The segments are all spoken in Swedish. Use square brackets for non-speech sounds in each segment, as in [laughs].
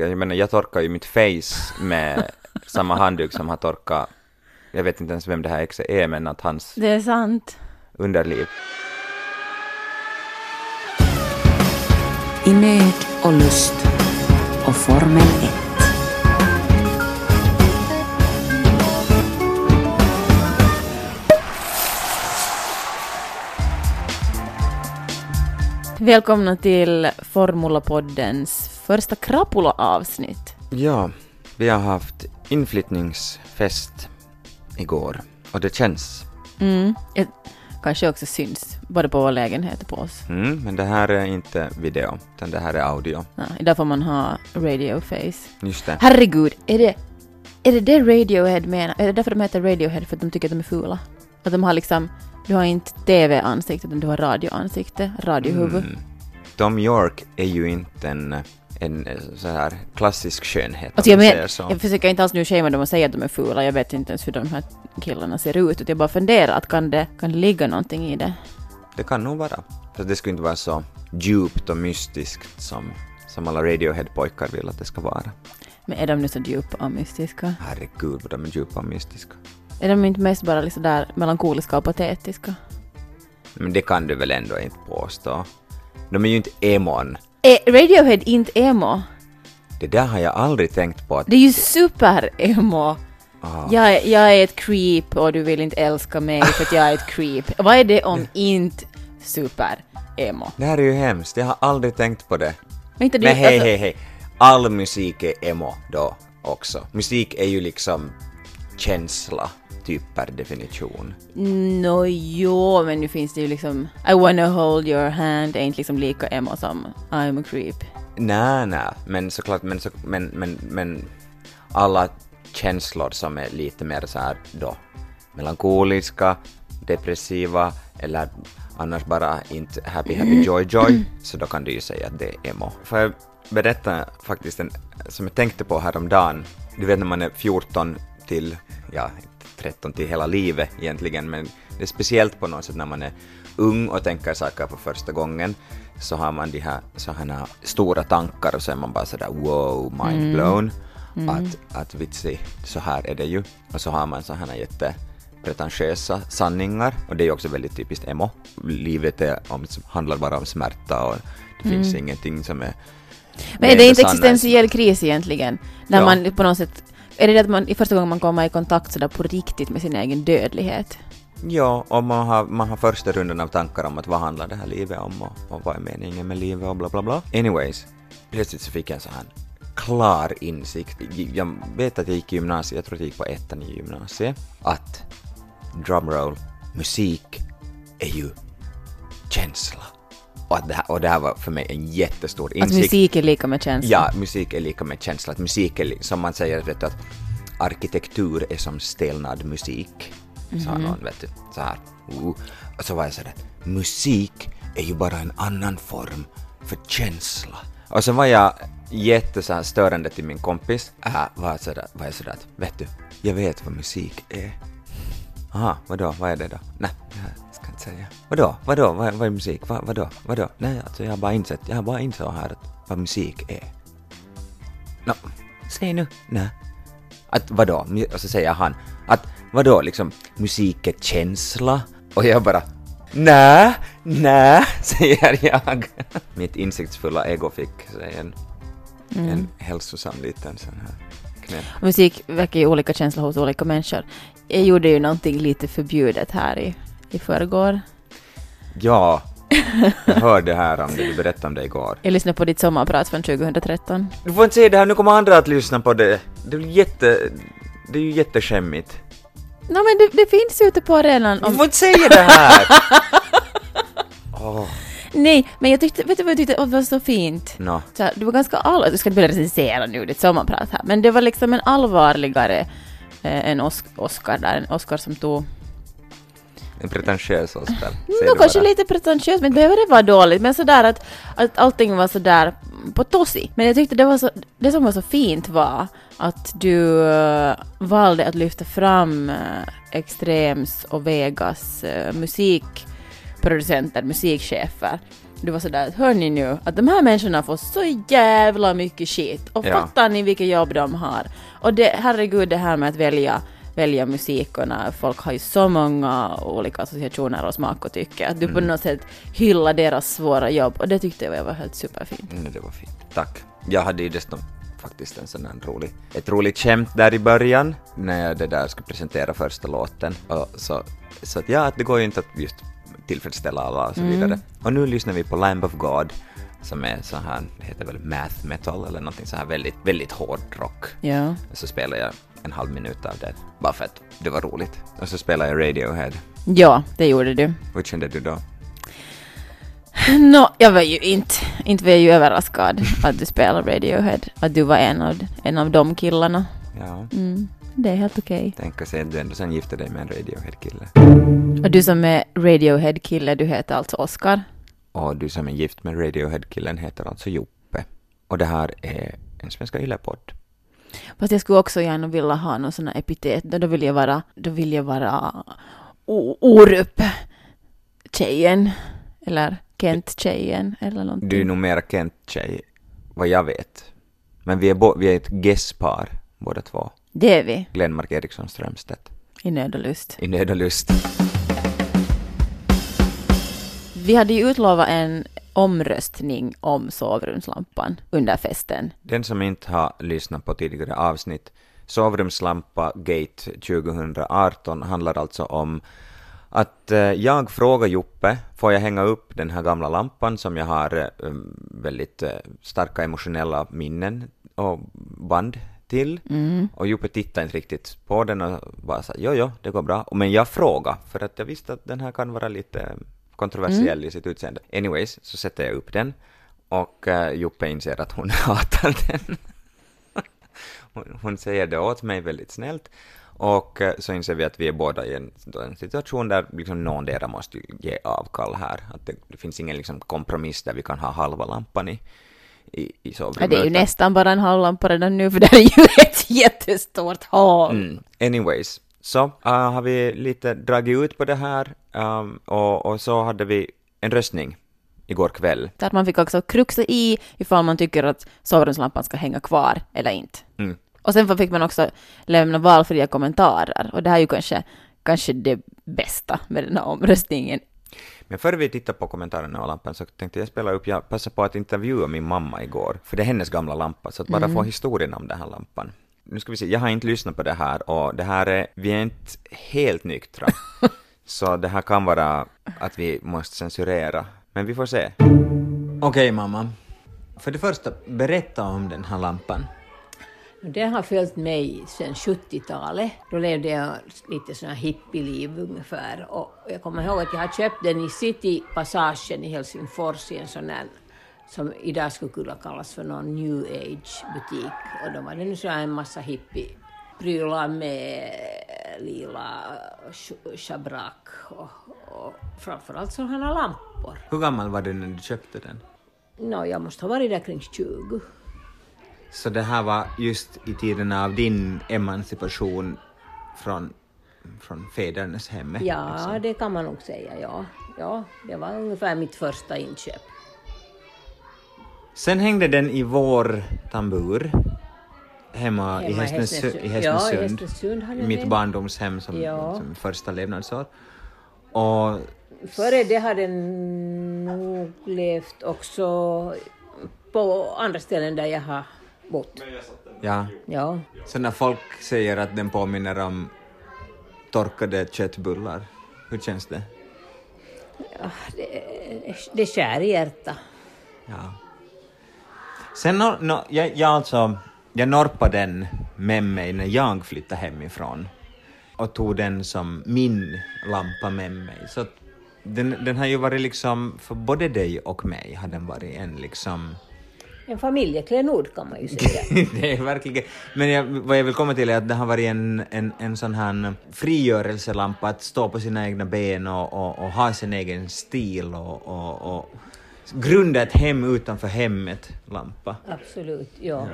Jag menar, jag torkar ju mitt face med [laughs] samma handduk som har torkat, jag vet inte ens vem det här exet är, men att hans Det är sant. underliv. I nöd och lust och Formel 1. Välkomna till Formulapoddens första Krapula-avsnitt. Ja, vi har haft inflyttningsfest igår och det känns. Mm. Det kanske också syns, både på vår lägenhet och på oss. Mm, men det här är inte video, utan det här är audio. Ja, idag får man ha radio face. Just det. Herregud, är det, är det det Radiohead menar? Är det därför de heter Radiohead? För att de tycker att de är fula? Att de har liksom, du har inte TV-ansikte utan du har radioansikte, radiohuvud. Mm. Tom York är ju inte en, en eh, så här klassisk skönhet, Alltså jag, men, jag försöker inte alls nu shamea dem och säga att de är fula, jag vet inte ens hur de här killarna ser ut, utan jag bara funderar att kan det, kan det ligga någonting i det? Det kan nog vara. För det skulle inte vara så djupt och mystiskt som, som alla Radiohead-pojkar vill att det ska vara. Men är de nu så djupa och mystiska? Herregud vad de är djupa och mystiska. Är de inte mest bara liksom där melankoliska och patetiska? Men det kan du väl ändå inte påstå? De är ju inte emon. Är Radiohead inte emo? Det där har jag aldrig tänkt på att... Det är ju super-emo! Ah, Jag, är- jag är ett creep och du vill inte älska mig för att jag är ett [laughs] creep. Vad är det om inte super-emo? Det här är ju hemskt, jag har aldrig tänkt på det. Men inte du, Men hej, alltså- hej, hej. All musik är emo då också. Musik är ju liksom känsla, typ per definition. Nå jo, men nu finns det ju liksom I wanna hold your hand är inte liksom lika emo som I'm a creep. Nej, nej, men såklart, men, så, men, men, men alla känslor som är lite mer så här då melankoliska, depressiva eller annars bara inte happy, happy, joy, joy, [clears throat] så då kan du ju säga att det är emo. Får jag berätta faktiskt en som jag tänkte på häromdagen, du vet när man är 14 till, ja, 13 till hela livet egentligen, men det är speciellt på något sätt när man är ung och tänker saker för första gången, så har man de här sådana stora tankar och så är man bara sådär wow, mind blown. Att, att vitsi, så här är det ju. Och så har man sådana jätte pretentiösa sanningar och det är också väldigt typiskt emo. Livet är om, handlar bara om smärta och det finns ingenting som är Men är det inte sanna- existentiell kris egentligen? När Ja. man på något sätt är det det att man i första gången man kommer i kontakt sådär på riktigt med sin egen dödlighet? Ja, och man har, man har första rundan av tankar om att vad handlar det här livet om och, och vad är meningen med livet och bla bla bla. Anyways, plötsligt så fick jag en sån här klar insikt. Jag vet att jag gick i gymnasiet, jag tror att jag gick på ettan i gymnasiet, att drumroll, musik är ju känsla. Och, att det här, och det här var för mig en jättestor Att insikt. musik är lika med känsla? Ja, musik är lika med känsla. Att musik är, som man säger, vet du, att arkitektur är som stelnad musik. Sa någon, vet du, så här. Uh. Och så var jag sådär, musik är ju bara en annan form för känsla. Och så var jag jätte så här störande till min kompis. Äh, var, sådär, var jag sådär att, vet du, jag vet vad musik är. Aha, vadå, vad är det då? Nej, jag ska inte säga. Vadå, vadå, vad, vad är musik? Vad, vadå, vadå? Nej, alltså jag har bara insett, jag har bara insett här att vad musik är. Nå, säg nu. Nej. Att vadå? Och så säger han att vadå liksom musik är känsla? Och jag bara Nä, nä, [laughs] säger jag. Mitt insiktsfulla ego fick sig en, en hälsosam liten sån här knäpp. Musik väcker ju olika känslor hos olika människor. Jag gjorde ju någonting lite förbjudet här i, i förrgår. Ja, jag hörde här om det, du berättade om det igår. Jag lyssnade på ditt sommarprat från 2013. Du får inte säga det här, nu kommer andra att lyssna på det. Det är jätte... Det är ju jätteskämmigt. No, men det, det finns ute på arenan Du om... får inte säga det här! [laughs] Åh, Nej, men jag tyckte, vet du vad jag tyckte var så fint? nå. Så här, det var ganska allvarligt, du ska inte vilja recensera nu ditt sommarprat här, men det var liksom en allvarligare eh, Os- Oscar där, en Oscar som tog... En pretentiös Oscar. Nå, du kanske lite pretentiöst, men behöver det vara dåligt, men sådär att, att allting var sådär på tossi. Men jag tyckte det var så, det som var så fint var att du eh, valde att lyfta fram uh, Extrems och Vegas musikproducenter, musikchefer Du var sådär, hör ni nu att de här människorna får så jävla mycket skit och Ja. fattar ni vilket jobb de har? Och det, herregud det här med att välja välja musik och när folk har ju så många olika associationer och smak och tycke att du på något sätt hyllar deras svåra jobb och det tyckte jag var helt superfint. Mm, det var fint. Tack. Jag hade ju dessutom faktiskt en sån här rolig, ett roligt skämt där i början när jag det där skulle presentera första låten. Och så, så att ja, att det går ju inte att just tillfredsställa alla och så vidare. Och nu lyssnar vi på Lamb of God som är så här, det heter väl math metal eller någonting så här väldigt, väldigt hård rock. Ja. Och så spelar jag en halv minut av det, bara för att det var roligt. Och så spelar jag Radiohead. Ja, det gjorde du. Hur kände du då? Nå, jag var ju inte, inte var jag ju överraskad att du spelar Radiohead, att du var en av, en av de killarna. Ja, Mm, det är helt okej. tänk att se att du ändå sen gifte dig med en Radiohead-kille. Och du som är Radiohead-kille, du heter alltså Oscar. Och du som är gift med Radiohead-killen heter alltså Joppe. Och det här är en Svenska Yle-podd. Fast jag skulle också gärna vilja ha någon sån här epitet, då vill jag vara, då vill jag vara Orup-tjejen, eller Kent-tjejen, eller någonting. Du är nog mera Kent-tjej, vad jag vet. Men vi är, bo- vi är ett gästpar, båda två. Det är vi, Glenmark Eriksson Strömstedt. i nöd och lust. I nöd och lust. Vi hade ju utlovat en omröstning om sovrumslampan under festen. Den som inte har lyssnat på tidigare avsnitt, Sovrumslampa Gate 2018 handlar alltså om att eh, jag frågar Joppe, får jag hänga upp den här gamla lampan som jag har eh, väldigt eh, starka emotionella minnen och band till. Och Joppe tittade inte riktigt på den och bara sa jo, jo, det går bra. Men jag frågade, för att jag visste att den här kan vara lite kontroversiell i sitt utseende. Anyways, så sätter jag upp den och eh, Joppe inser att hon [laughs] hatar den. hon, hon säger det åt mig väldigt snällt. Och eh, så inser vi att vi är båda i en, en situation där liksom någondera måste ge avkall här. Att det, det finns ingen liksom kompromiss där vi kan ha halva lampan i, i, i Ja, sovrummet. det är ju nästan bara en halvlampa redan nu, för det är ju [laughs] ett jättestort hål. Mm. Anyways, så uh, har vi lite dragit ut på det här um, och, och så hade vi en röstning igår kväll. Att man fick också kruxa i ifall man tycker att sovrumslampan ska hänga kvar eller inte. Mm. Och sen fick man också lämna valfria kommentarer. Och det här är ju kanske, kanske det bästa med den här omröstningen. Men före vi tittar på kommentarerna och lampan så tänkte jag spela upp, jag passade på att intervjua min mamma igår, för det är hennes gamla lampa, så att bara få historien om den här lampan. Nu ska vi se, jag har inte lyssnat på det här och det här är, vi är inte helt nyktra. [laughs] så det här kan vara att vi måste censurera, men vi får se. Okej mamma, för det första, berätta om den här lampan. Den har följt mig sedan 70-talet. Då levde jag lite här hippieliv ungefär. Och jag kommer ihåg att jag har köpt den i Citypassagen i Helsingfors i en sån här som idag skulle kunna kallas för någon new age-butik. Och då var det nu så här en massa hippie-prylar med lila schabrak och, och framförallt sådana lampor. Hur gammal var du när du köpte den? Nå, jag måste ha varit där kring 20. Så det här var just i tiden av din emancipation från, från fädernes hem? Ja, liksom. det kan man nog säga, ja. Ja, det var ungefär mitt första inköp. Sen hängde den i vår tambur hemma, Hemma i. Hästnesund, Ja, i Hästnesund mitt det. barndomshem som, Ja. som första levnadsår. Och Före det hade den nog levt också på andra ställen där jag har bott. ja, Ja, så när folk säger att den påminner om torkade köttbullar, hur känns det? det, det skär i hjärtat. Ja. Sen no, no, jag, jag alltså, jag norpade den med mig när jag flyttade hemifrån och tog den som min lampa med mig. Så den, den har ju varit liksom, för både dig och mig har den varit en liksom En familjeklenod kan man ju [laughs] säga. det är verkligen, men jag, vad jag vill komma till är att det har varit en, en, en sån här frigörelselampa att stå på sina egna ben och, och, och ha sin egen stil och, och, och grunda ett hem utanför hemmet, lampa. Absolut, ja.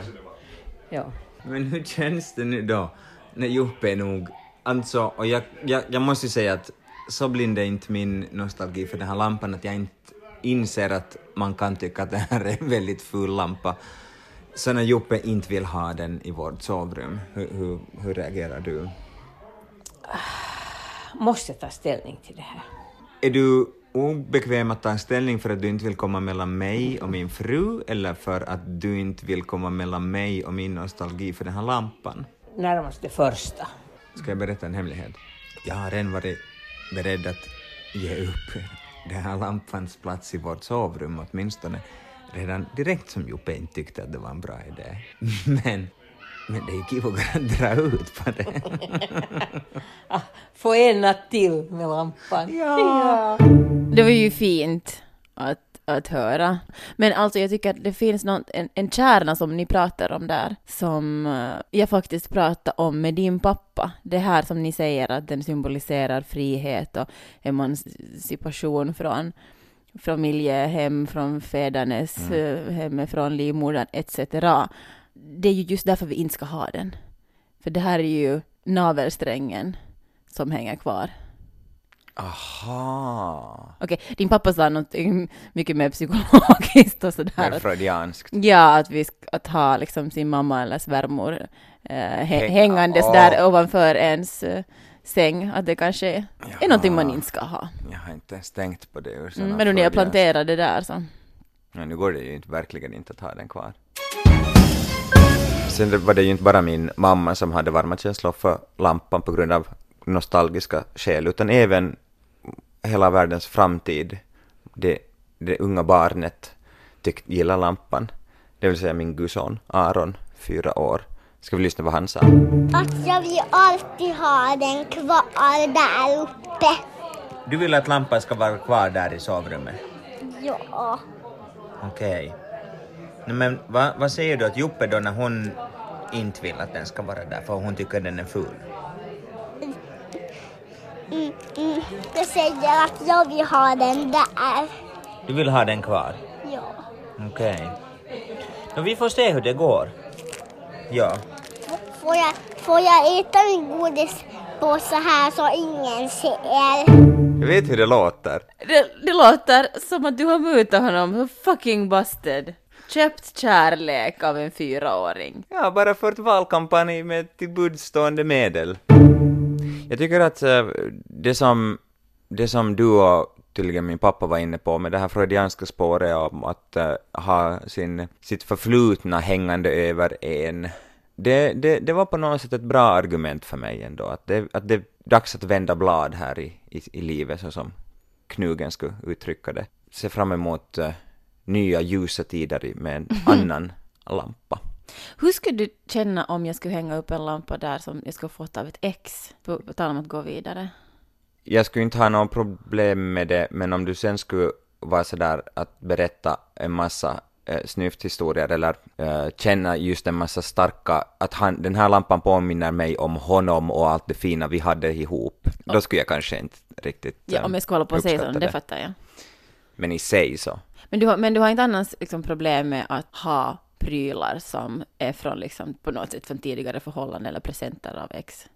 ja. Men hur känns det nu då när Joppe är nog, alltså, och jag, jag, jag måste ju säga att så blind är inte min nostalgi för den här lampan att jag inte inser att man kan tycka att det här är en väldigt ful lampa. Så när Joppe inte vill ha den i vårt sovrum, hur, hur, hur reagerar du? Måste ta ställning till det här. Är du obekväm att ta ställning för att du inte vill komma mellan mig och min fru eller för att du inte vill komma mellan mig och min nostalgi för den här lampan? Närmast det första. Ska jag berätta en hemlighet? Jag har redan varit beredd att ge upp den här lampans plats i vårt sovrum åtminstone redan direkt som Joppe inte tyckte att det var en bra idé. [laughs] Men, men det är ju att dra ut på det. [laughs] Ah, Få en natt till med lampan. Ja. [laughs] Det var ju fint att, att höra. Men alltså jag tycker att det finns någon, en, en kärna som ni pratar om där, som eh, jag faktiskt pratade om med din pappa. Det här som ni säger att den symboliserar frihet och emancipation från familjehem, från fädernes mm. hem, från livmodern etc. Det är ju just därför vi inte ska ha den. För det här är ju navelsträngen som hänger kvar. Aha. Okej, din pappa sa något mycket mer psykologiskt och sådär. Mer freudianskt. Ja, att vi ska att ha liksom sin mamma eller svärmor eh, hä- Hä- hängandes där ovanför ens eh, säng. Att det kanske är, är någonting man Jaha. inte ska ha. Jag har inte ens tänkt på det ur Mm, men då när jag planterade det där så. Ja, nu går det ju inte, verkligen inte att ha den kvar. Sen var det ju inte bara min mamma som hade varma känslor för lampan på grund av nostalgiska skäl, utan även hela världens framtid. Det, det unga barnet tyck, gillar lampan. Det vill säga min gudson Aron, fyra år. Ska vi lyssna vad han sa? Att jag vill alltid ha den kvar där uppe. Du vill att lampan ska vara kvar där i sovrummet? Ja. Okej. Nej, Men vad, vad säger du att Joppe då när hon inte vill att den ska vara där för hon tycker den är ful? Mm, mm. Jag säger att jag vill ha den där. Du vill ha den kvar? Ja. Okej. Okay. Vi får se hur det går. Ja. Får jag, får jag äta min godispåse här så ingen ser? Jag vet hur det låter. Det, det låter som att du har mutat honom fucking busted. Köpt kärlek av en fyraåring. Ja, bara fört valkampanj med till budstående medel. Jag tycker att eh, det som, det som du och tydligen min pappa var inne på med det här freudianska spåret om att eh, ha sin, sitt förflutna hängande över en. Det, det, det var på något sätt ett bra argument för mig ändå, att det, att det är dags att vända blad här i, i, i livet, så som Knugen skulle uttrycka det. Se fram emot eh, nya ljusa tider med en [laughs] annan lampa. Hur skulle du känna om jag skulle hänga upp en lampa där som jag skulle fått av ett ex? På på tal om att gå vidare. Jag skulle inte ha något problem med det, men om du sen skulle vara sådär att berätta en massa eh, snyfthistorier eller eh, känna just en massa starka, att han, den här lampan påminner mig om honom och allt det fina vi hade ihop, då skulle jag kanske inte riktigt Ja, eh, om jag ska hålla på och säga så, det fattar jag. Men i sig så. Men du har, men du har inte annars liksom problem med att ha prylar som är från liksom på något sätt från tidigare förhållanden eller presenter av ex?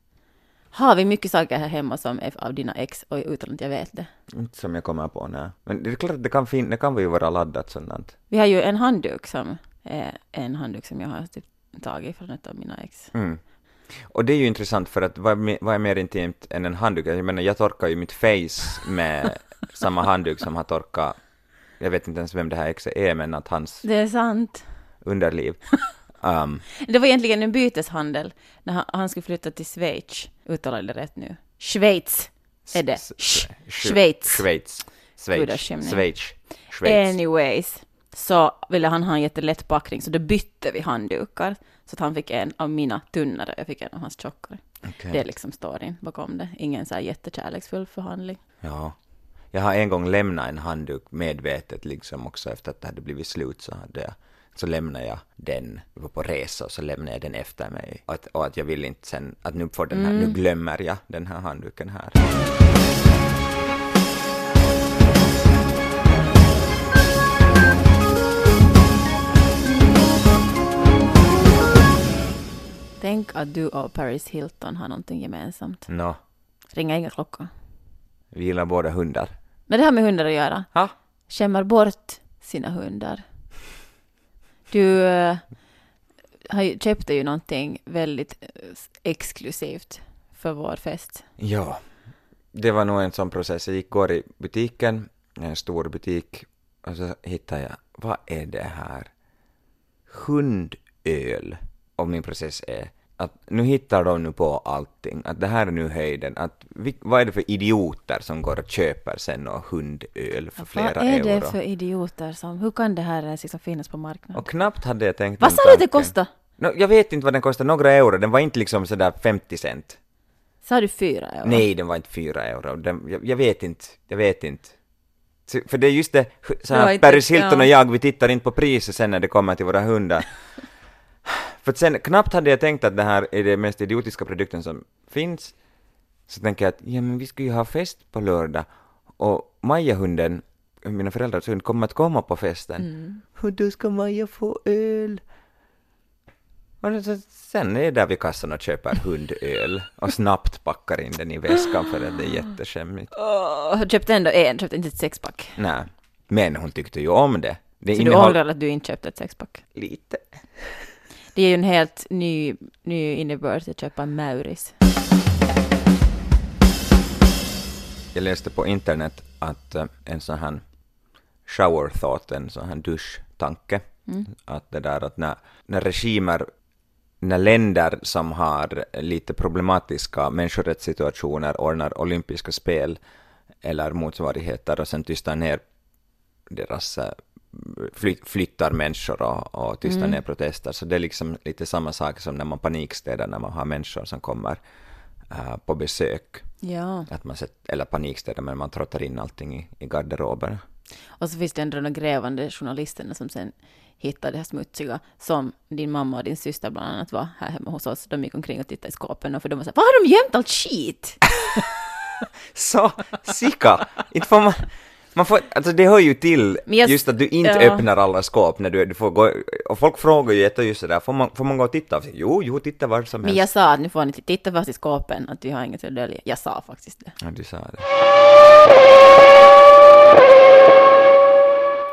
Har vi mycket saker här hemma som är av dina ex och utan att jag vet det? Inte som jag kommer på nu. Men det är klart att det kan, fin- det kan ju vara laddat sådant. Vi har ju en handduk som är en handduk som jag har typ tagit från ett av mina ex. Mm. Och det är ju intressant för att vad vad är mer intimt än en handduk? Jag menar, jag torkar ju mitt face med samma handduk som har torkat, jag vet inte ens vem det här exet är, men att hans Det är sant. Underliv. [laughs] Um, Det var egentligen en byteshandel när han, han skulle flytta till Schweiz. Uttalar jag det rätt nu? Schweiz är det. Sch- Sch- Schweiz. Schweiz. Schweiz. Schweiz. Schweiz. Anyways, så ville han ha en jättelätt packning, så då bytte vi handdukar. Så att han fick en av mina tunnare, jag fick en av hans tjockare. Okej. Det är liksom storyn bakom det. Ingen så här jättekärleksfull förhandling. Ja. Jag har en gång lämnat en handduk medvetet liksom också efter att det hade blivit slut så hade jag så lämnade jag den, vi var på resa och så lämnade jag den efter mig. Att, och att jag vill inte sen, att nu får den här, nu glömmer jag den här handduken här. Tänk att du och Paris Hilton har någonting gemensamt. Nå, Ringa inga klockor. vi gillar båda hundar. Men det har med hundar att göra. Ha? skämmer bort sina hundar. Du eh, har ju, köpte ju någonting väldigt eh, exklusivt för vår fest. Ja, det var nog en sån process. Jag gick går i butiken, en stor butik, och så hittade jag, vad är det här? Hundöl. om min process är att nu hittar de nu på allting, att det här är nu höjden, att vi, vad är det för idioter som går och köper sen och hundöl för flera Vad är det euro? för idioter som, hur kan det här ens liksom finnas på marknaden? Och knappt hade jag tänkt Vad sa du att det kostade? No, jag vet inte vad den kostade, några euro, den var inte liksom sådär 50 cent. Sa du fyra euro? Nej, den var inte fyra euro. Den, jag, jag vet inte, jag vet inte. För det är just det, så här, Paris Hilton och jag, vi tittar inte på priset sen när det kommer till våra hundar. [laughs] för att sen, knappt hade jag tänkt att det här är den mest idiotiska produkten som finns. Så tänker jag att, ja men vi ska ju ha fest på lördag. Och Maja-hunden, mina föräldrars hund, kommer att komma på festen. Mm. Och då ska Maja få öl. Och så, sen är jag där vid kassan och köper hundöl och snabbt packar in den i väskan för att det är jätteskämmigt. Jag köpte ändå en, köpte inte ett sexpack. Nej, men hon tyckte ju om det. Det Så du innehåll- ångrar att du inte köpte ett sexpack? lite. Det är ju en helt ny, ny innebörd att köpa Mauris. Jag läste på internet att eh, en sån här shower thought, en sån här duschtanke, att det där att när, när regimer, när länder som har lite problematiska människorättssituationer ordnar olympiska spel eller motsvarigheter och sen tystar ner deras eh, flyttar människor och, och tystar ner protester. Så det är liksom lite samma sak som när man panikstädar när man har människor som kommer eh, på besök. Ja. Att man sett, eller panikstädar, men man trottar in allting i, i garderoben. Och så finns det ändå de grävande journalisterna som sen hittar det här smutsiga som din mamma och din syster bland annat var här hemma hos oss. De gick omkring och tittade i skåpen och för de var så här, var har de gömt allt skit? [laughs] Så, sika! Inte får man... Man får, alltså det hör ju till Men jag- just att du inte ja. öppnar alla skåp när du, du får gå, och folk frågar ju jätte just sådär, får man, får man gå och titta? Jo, jo, titta var som Men helst. jag sa att nu får ni titta fast i skåpen, att vi har inget att dölja. Jag sa faktiskt det. Ja, du sa det.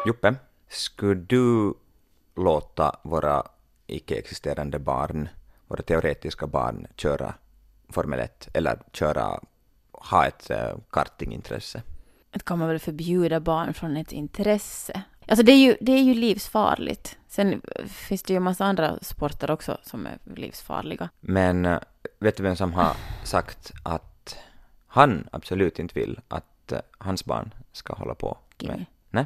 Juppe, skulle du låta våra icke-existerande barn, våra teoretiska barn, köra Formel 1 eller köra, ha ett uh, kartingintresse? Att man väl förbjuda barn från ett intresse? Alltså det är ju, det är ju livsfarligt. Sen finns det ju en massa andra sporter också som är livsfarliga. Men eh, vet du vem som har sagt att han absolut inte vill att eh, hans barn ska hålla på med? Nej,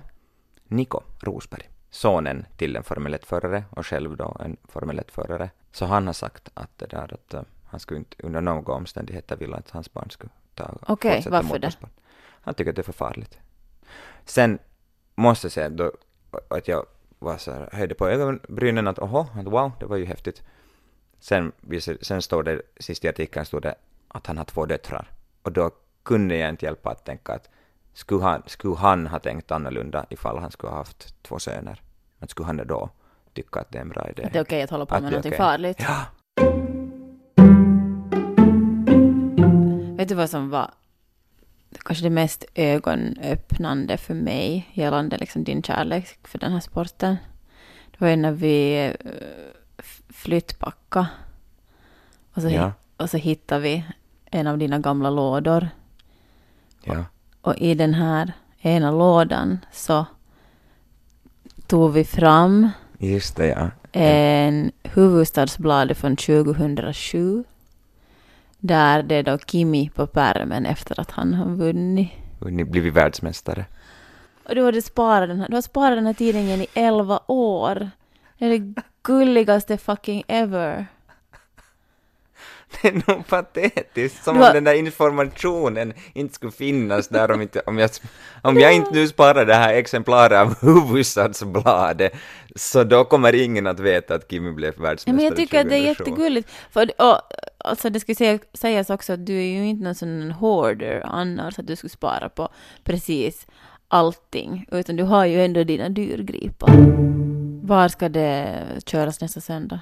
Niko Rosberg, sonen till en Formel 1-förare och själv då en Formel 1-förare. Så han har sagt att det där att eh, han skulle inte under några omständigheter vilja att hans barn skulle ta Okej, fortsätta varför det? motorsport. Han tycker att det är för farligt. Sen måste jag säga då att jag var så här, höjde på ögonbrynen att oho, att wow, det var ju häftigt. Sen, sen står det, sist i artikeln stod det att han har två döttrar. Och då kunde jag inte hjälpa att tänka att skulle han, skulle han ha tänkt annorlunda ifall han skulle ha haft två söner? Att skulle han då tycka att det är en bra idé? Att det är okej att hålla på Att med det någonting okej. farligt. Ja, Vet du vad som var kanske det mest ögonöppnande för mig gällande liksom din kärlek för den här sporten? Det var ju när vi eh, f- flyttpackade. Och så, Ja. och så hittade vi en av dina gamla lådor. ja. Och i den här ena lådan så tog vi fram Just det, ja. en huvudstadsblad från 2007. Där det är då Kimi på pärmen efter att han har vunnit. Ni blivit världsmästare. Och du hade sparat den här, du har sparat den här tidningen i 11 år. Det är det gulligaste fucking ever. Det är nog patetiskt, som har- om den där informationen inte skulle finnas där om, inte, om, jag, om jag inte nu sparar det här exemplaret av [laughs] huvudstadsbladet, så då kommer ingen att veta att Kimi blev Ja, världsmästare men jag tycker att det är 2007. jättegulligt. För, och, alltså det säga, sägas också att du är ju inte någon sån hoarder annars, att du skulle spara på precis allting, utan du har ju ändå dina dyrgripar. Var ska det köras nästa söndag?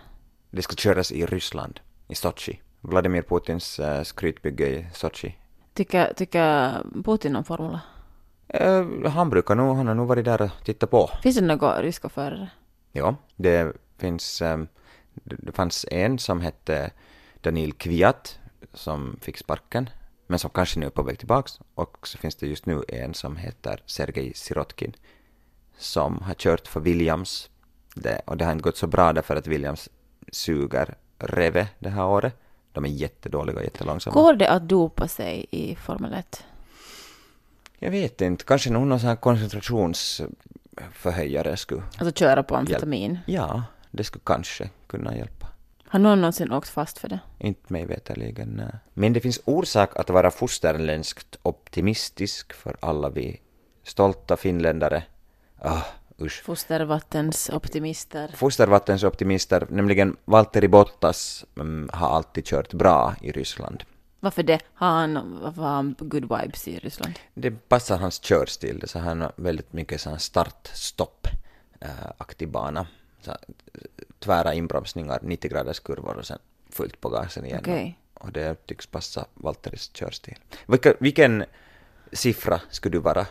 Det ska köras i Ryssland, i Sochi. Vladimir Putins uh, skrytbygge i Sochi. Tycker, tycker Putin om Formula? Eh, han brukar nog, han har nog varit där och tittat på. Finns det några ryska förare? Ja, det finns, ehm, det fanns en som hette Danil Kviat som fick sparken, men som kanske nu är på väg tillbaks. Och så finns det just nu en som heter Sergej Sirotkin som har kört för Williams. Det, och det har inte gått så bra därför att Williams suger Reve det här året. De är jättedåliga och jättelångsamma. Går det att dopa sig i Formel 1? Jag vet inte, kanske någon sån här koncentrationsförhöjare skulle... Alltså köra på amfetamin? Ja, det skulle kanske kunna hjälpa. Har någon någonsin åkt fast för det? Inte mig veterligen. nej. Men det finns orsak att vara fosterländskt optimistisk för alla vi stolta finländare. Ah, usch. Fostervattens optimister. Fostervattens optimister, nämligen Valtteri Bottas, mm, har alltid kört bra i Ryssland. Varför det? Har han, varför har han good vibes i Ryssland? Det passar hans körstil, så han har väldigt mycket sån start-stopp äh, aktig bana. Så, här, tvära inbromsningar, 90 graders kurvor och sen fullt på gasen igen. Okej. Och det tycks passa Valtteris körstil. Vilka, vilken siffra skulle du vara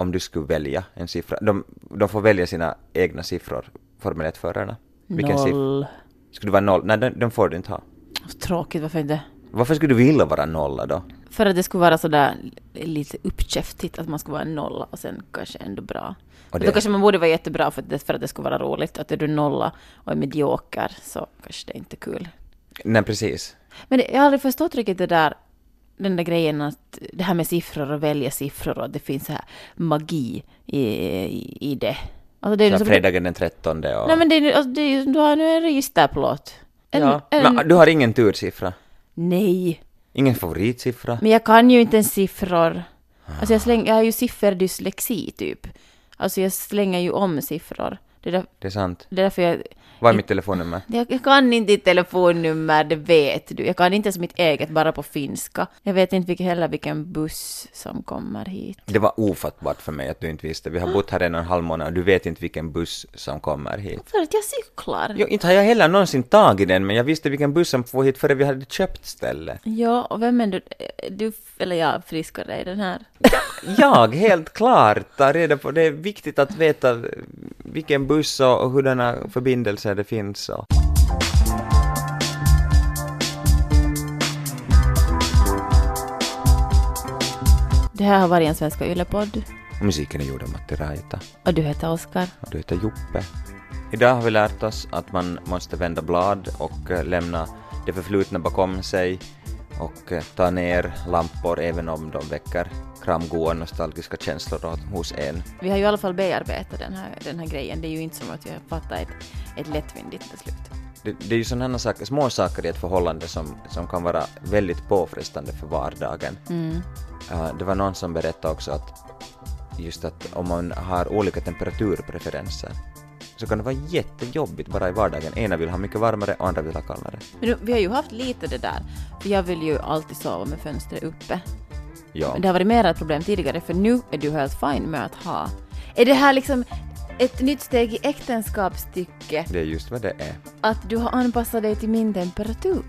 om du skulle välja en siffra? De, de får välja sina egna siffror, Formel 1-förarna. Vilken siffra? Noll. Skulle du vara noll? Nej, den, den får du inte ha. Tråkigt, varför inte? Varför skulle du vilja vara nolla då? För att det skulle vara sådär lite uppkäftigt, att man skulle vara en nolla och sen kanske ändå bra. Och Då det- kanske man borde vara jättebra för att, det, för att det skulle vara roligt. Att är du nolla och är medioker så kanske det inte är kul. Nej, precis. Men det, jag har aldrig förstått riktigt det där, den där grejen att det här med siffror och välja siffror och att det finns så här magi i, i, i det. Alltså det är Så så- fredagen den 13 och... Nej men det är, alltså det är, du har nu en registerplåt. En, ja. en, Men du har ingen tursiffra? Nej, Ingen favoritsiffra? men jag kan ju inte ens siffror. Alltså jag, släng, jag har ju sifferdyslexi typ. Alltså jag slänger ju om siffror. Det är, där, Det är sant. det är därför jag... Vad är mitt telefonnummer? Jag, jag kan inte ditt telefonnummer, det vet du. Jag kan inte ens mitt eget, bara på finska. Jag vet inte vilken, heller vilken buss som kommer hit. Det var ofattbart för mig att du inte visste. Vi har bott här en och en halv månad och du vet inte vilken buss som kommer hit. För att jag cyklar. Jo, inte har jag heller någonsin tagit den, men jag visste vilken buss som får hit före vi hade köpt stället. Ja, och vem är du? Du, eller jag, friskare i den här. [laughs] Jag, helt klart, tar reda på det. är viktigt att veta vilken buss och hurdana förbindelser det finns. Och. Det här har varit en Svenska Yle-podd. Musiken är gjord av Matti Raita. Och du heter Oskar. Och du heter Joppe. Idag har vi lärt oss att man måste vända blad och eh, lämna det förflutna bakom sig och eh, ta ner lampor även om de väcker kramgoa nostalgiska känslor hos en. Vi har ju i alla fall bearbetat den här, den här grejen. Det är ju inte som att vi har fattat ett, ett lättvindigt beslut. Det, det är ju sådana saker, små saker i ett förhållande som, som kan vara väldigt påfrestande för vardagen. Eh, det var någon som berättade också att just att om man har olika temperaturpreferenser så kan det vara jättejobbigt bara i vardagen. Ena vill ha mycket varmare och andra vill ha kallare. Men du, vi har ju haft lite det där. För jag vill ju alltid sova med fönstret uppe. Ja. Men det har varit mer ett problem tidigare, för nu är du helt fine med att ha. Är det här liksom ett nytt steg i äktenskapstycke? Det är just vad det är. Att du har anpassat dig till min temperatur?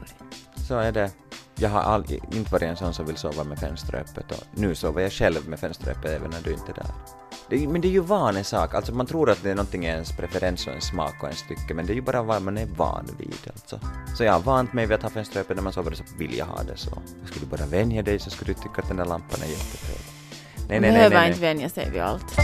Så är det. Jag har aldrig, inte varit en sån som vill sova med fönstret öppet och nu sover jag själv med fönstret öppet även när du inte är där. Det, men det är ju vanesak, alltså man tror att det är någonting i ens preferens och en smak och en stycke men det är ju bara vad man är van vid alltså. Så jag har vant mig vid att ha fönstret öppet när man sover så vill jag ha det så. Skulle du bara vänja dig så skulle du tycka att den där lampan är jättetrevlig. Nej, Man nej, nej, behöver nej, inte nej. vänja sig vid allt.